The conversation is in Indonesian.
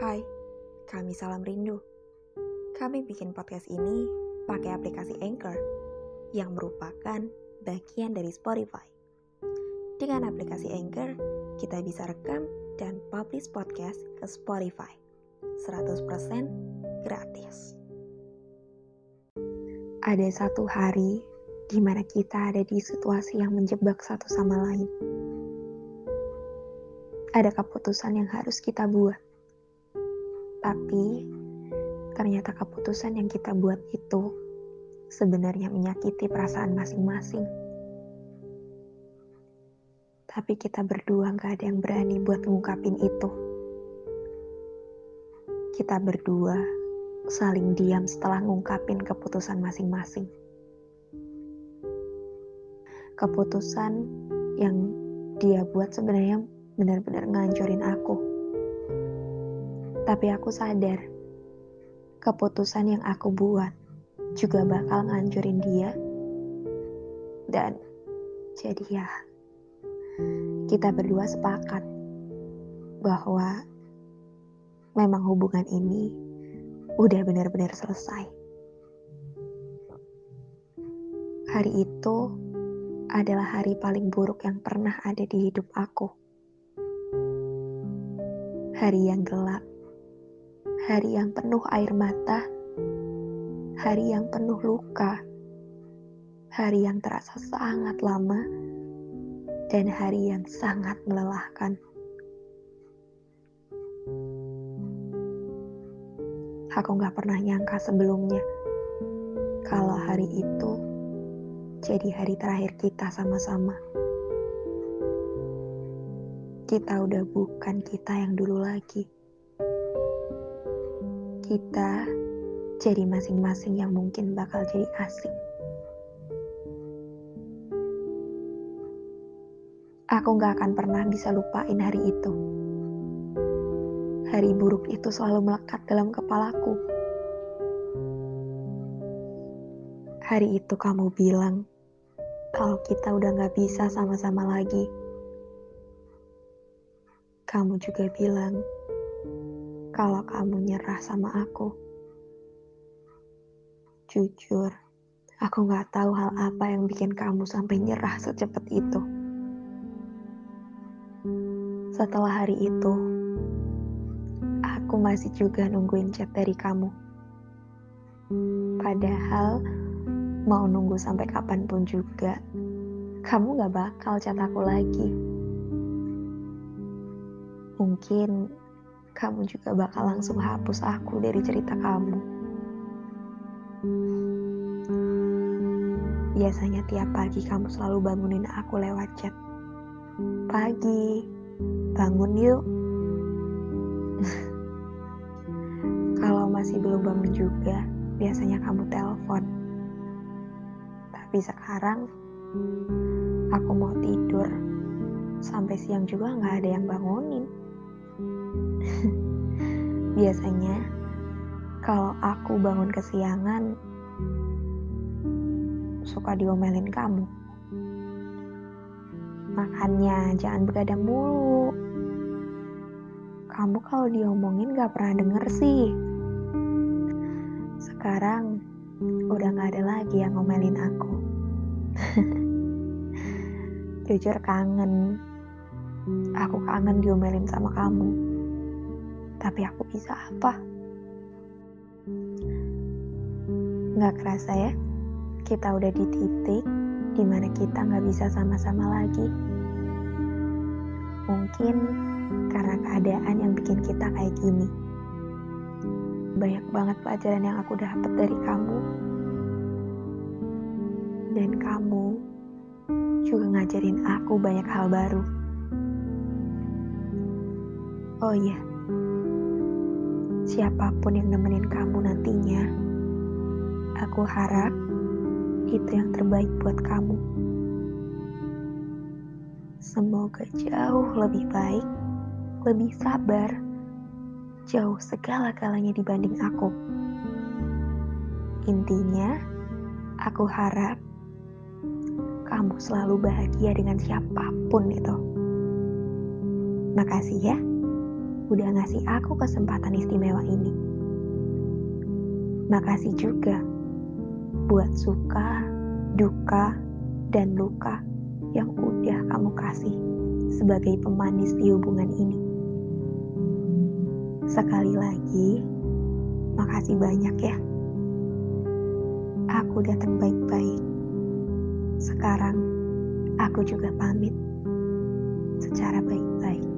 Hai, kami Salam Rindu. Kami bikin podcast ini pakai aplikasi Anchor yang merupakan bagian dari Spotify. Dengan aplikasi Anchor, kita bisa rekam dan publish podcast ke Spotify. 100% gratis. Ada satu hari di mana kita ada di situasi yang menjebak satu sama lain. Ada keputusan yang harus kita buat tapi ternyata keputusan yang kita buat itu sebenarnya menyakiti perasaan masing-masing. Tapi kita berdua gak ada yang berani buat ngungkapin itu. Kita berdua saling diam setelah ngungkapin keputusan masing-masing. Keputusan yang dia buat sebenarnya benar-benar ngancurin aku tapi aku sadar, keputusan yang aku buat juga bakal ngancurin dia. Dan jadi ya, kita berdua sepakat bahwa memang hubungan ini udah benar-benar selesai. Hari itu adalah hari paling buruk yang pernah ada di hidup aku. Hari yang gelap, hari yang penuh air mata, hari yang penuh luka, hari yang terasa sangat lama, dan hari yang sangat melelahkan. Aku gak pernah nyangka sebelumnya kalau hari itu jadi hari terakhir kita sama-sama. Kita udah bukan kita yang dulu lagi kita jadi masing-masing yang mungkin bakal jadi asing. Aku gak akan pernah bisa lupain hari itu. Hari buruk itu selalu melekat dalam kepalaku. Hari itu kamu bilang kalau kita udah gak bisa sama-sama lagi. Kamu juga bilang kalau kamu nyerah sama aku. Jujur, aku gak tahu hal apa yang bikin kamu sampai nyerah secepat itu. Setelah hari itu, aku masih juga nungguin chat dari kamu. Padahal, mau nunggu sampai kapan pun juga, kamu gak bakal chat aku lagi. Mungkin kamu juga bakal langsung hapus aku dari cerita kamu. Biasanya tiap pagi kamu selalu bangunin aku lewat chat. Pagi, bangun yuk. Kalau masih belum bangun juga, biasanya kamu telepon. Tapi sekarang, aku mau tidur. Sampai siang juga nggak ada yang bangunin. Biasanya, kalau aku bangun kesiangan, suka diomelin kamu. Makanya jangan begadang mulu. Kamu kalau diomongin gak pernah denger sih. Sekarang udah gak ada lagi yang ngomelin aku. Jujur kangen. Aku kangen diomelin sama kamu tapi aku bisa apa? Gak kerasa ya, kita udah di titik di mana kita gak bisa sama-sama lagi. Mungkin karena keadaan yang bikin kita kayak gini. Banyak banget pelajaran yang aku dapat dari kamu. Dan kamu juga ngajarin aku banyak hal baru. Oh iya, siapa pun yang nemenin kamu nantinya, aku harap itu yang terbaik buat kamu. Semoga jauh lebih baik, lebih sabar, jauh segala-galanya dibanding aku. Intinya, aku harap kamu selalu bahagia dengan siapa pun itu. Makasih ya. Udah ngasih aku kesempatan istimewa ini. Makasih juga buat suka, duka, dan luka yang udah kamu kasih sebagai pemanis di hubungan ini. Sekali lagi, makasih banyak ya. Aku datang baik-baik. Sekarang, aku juga pamit secara baik-baik.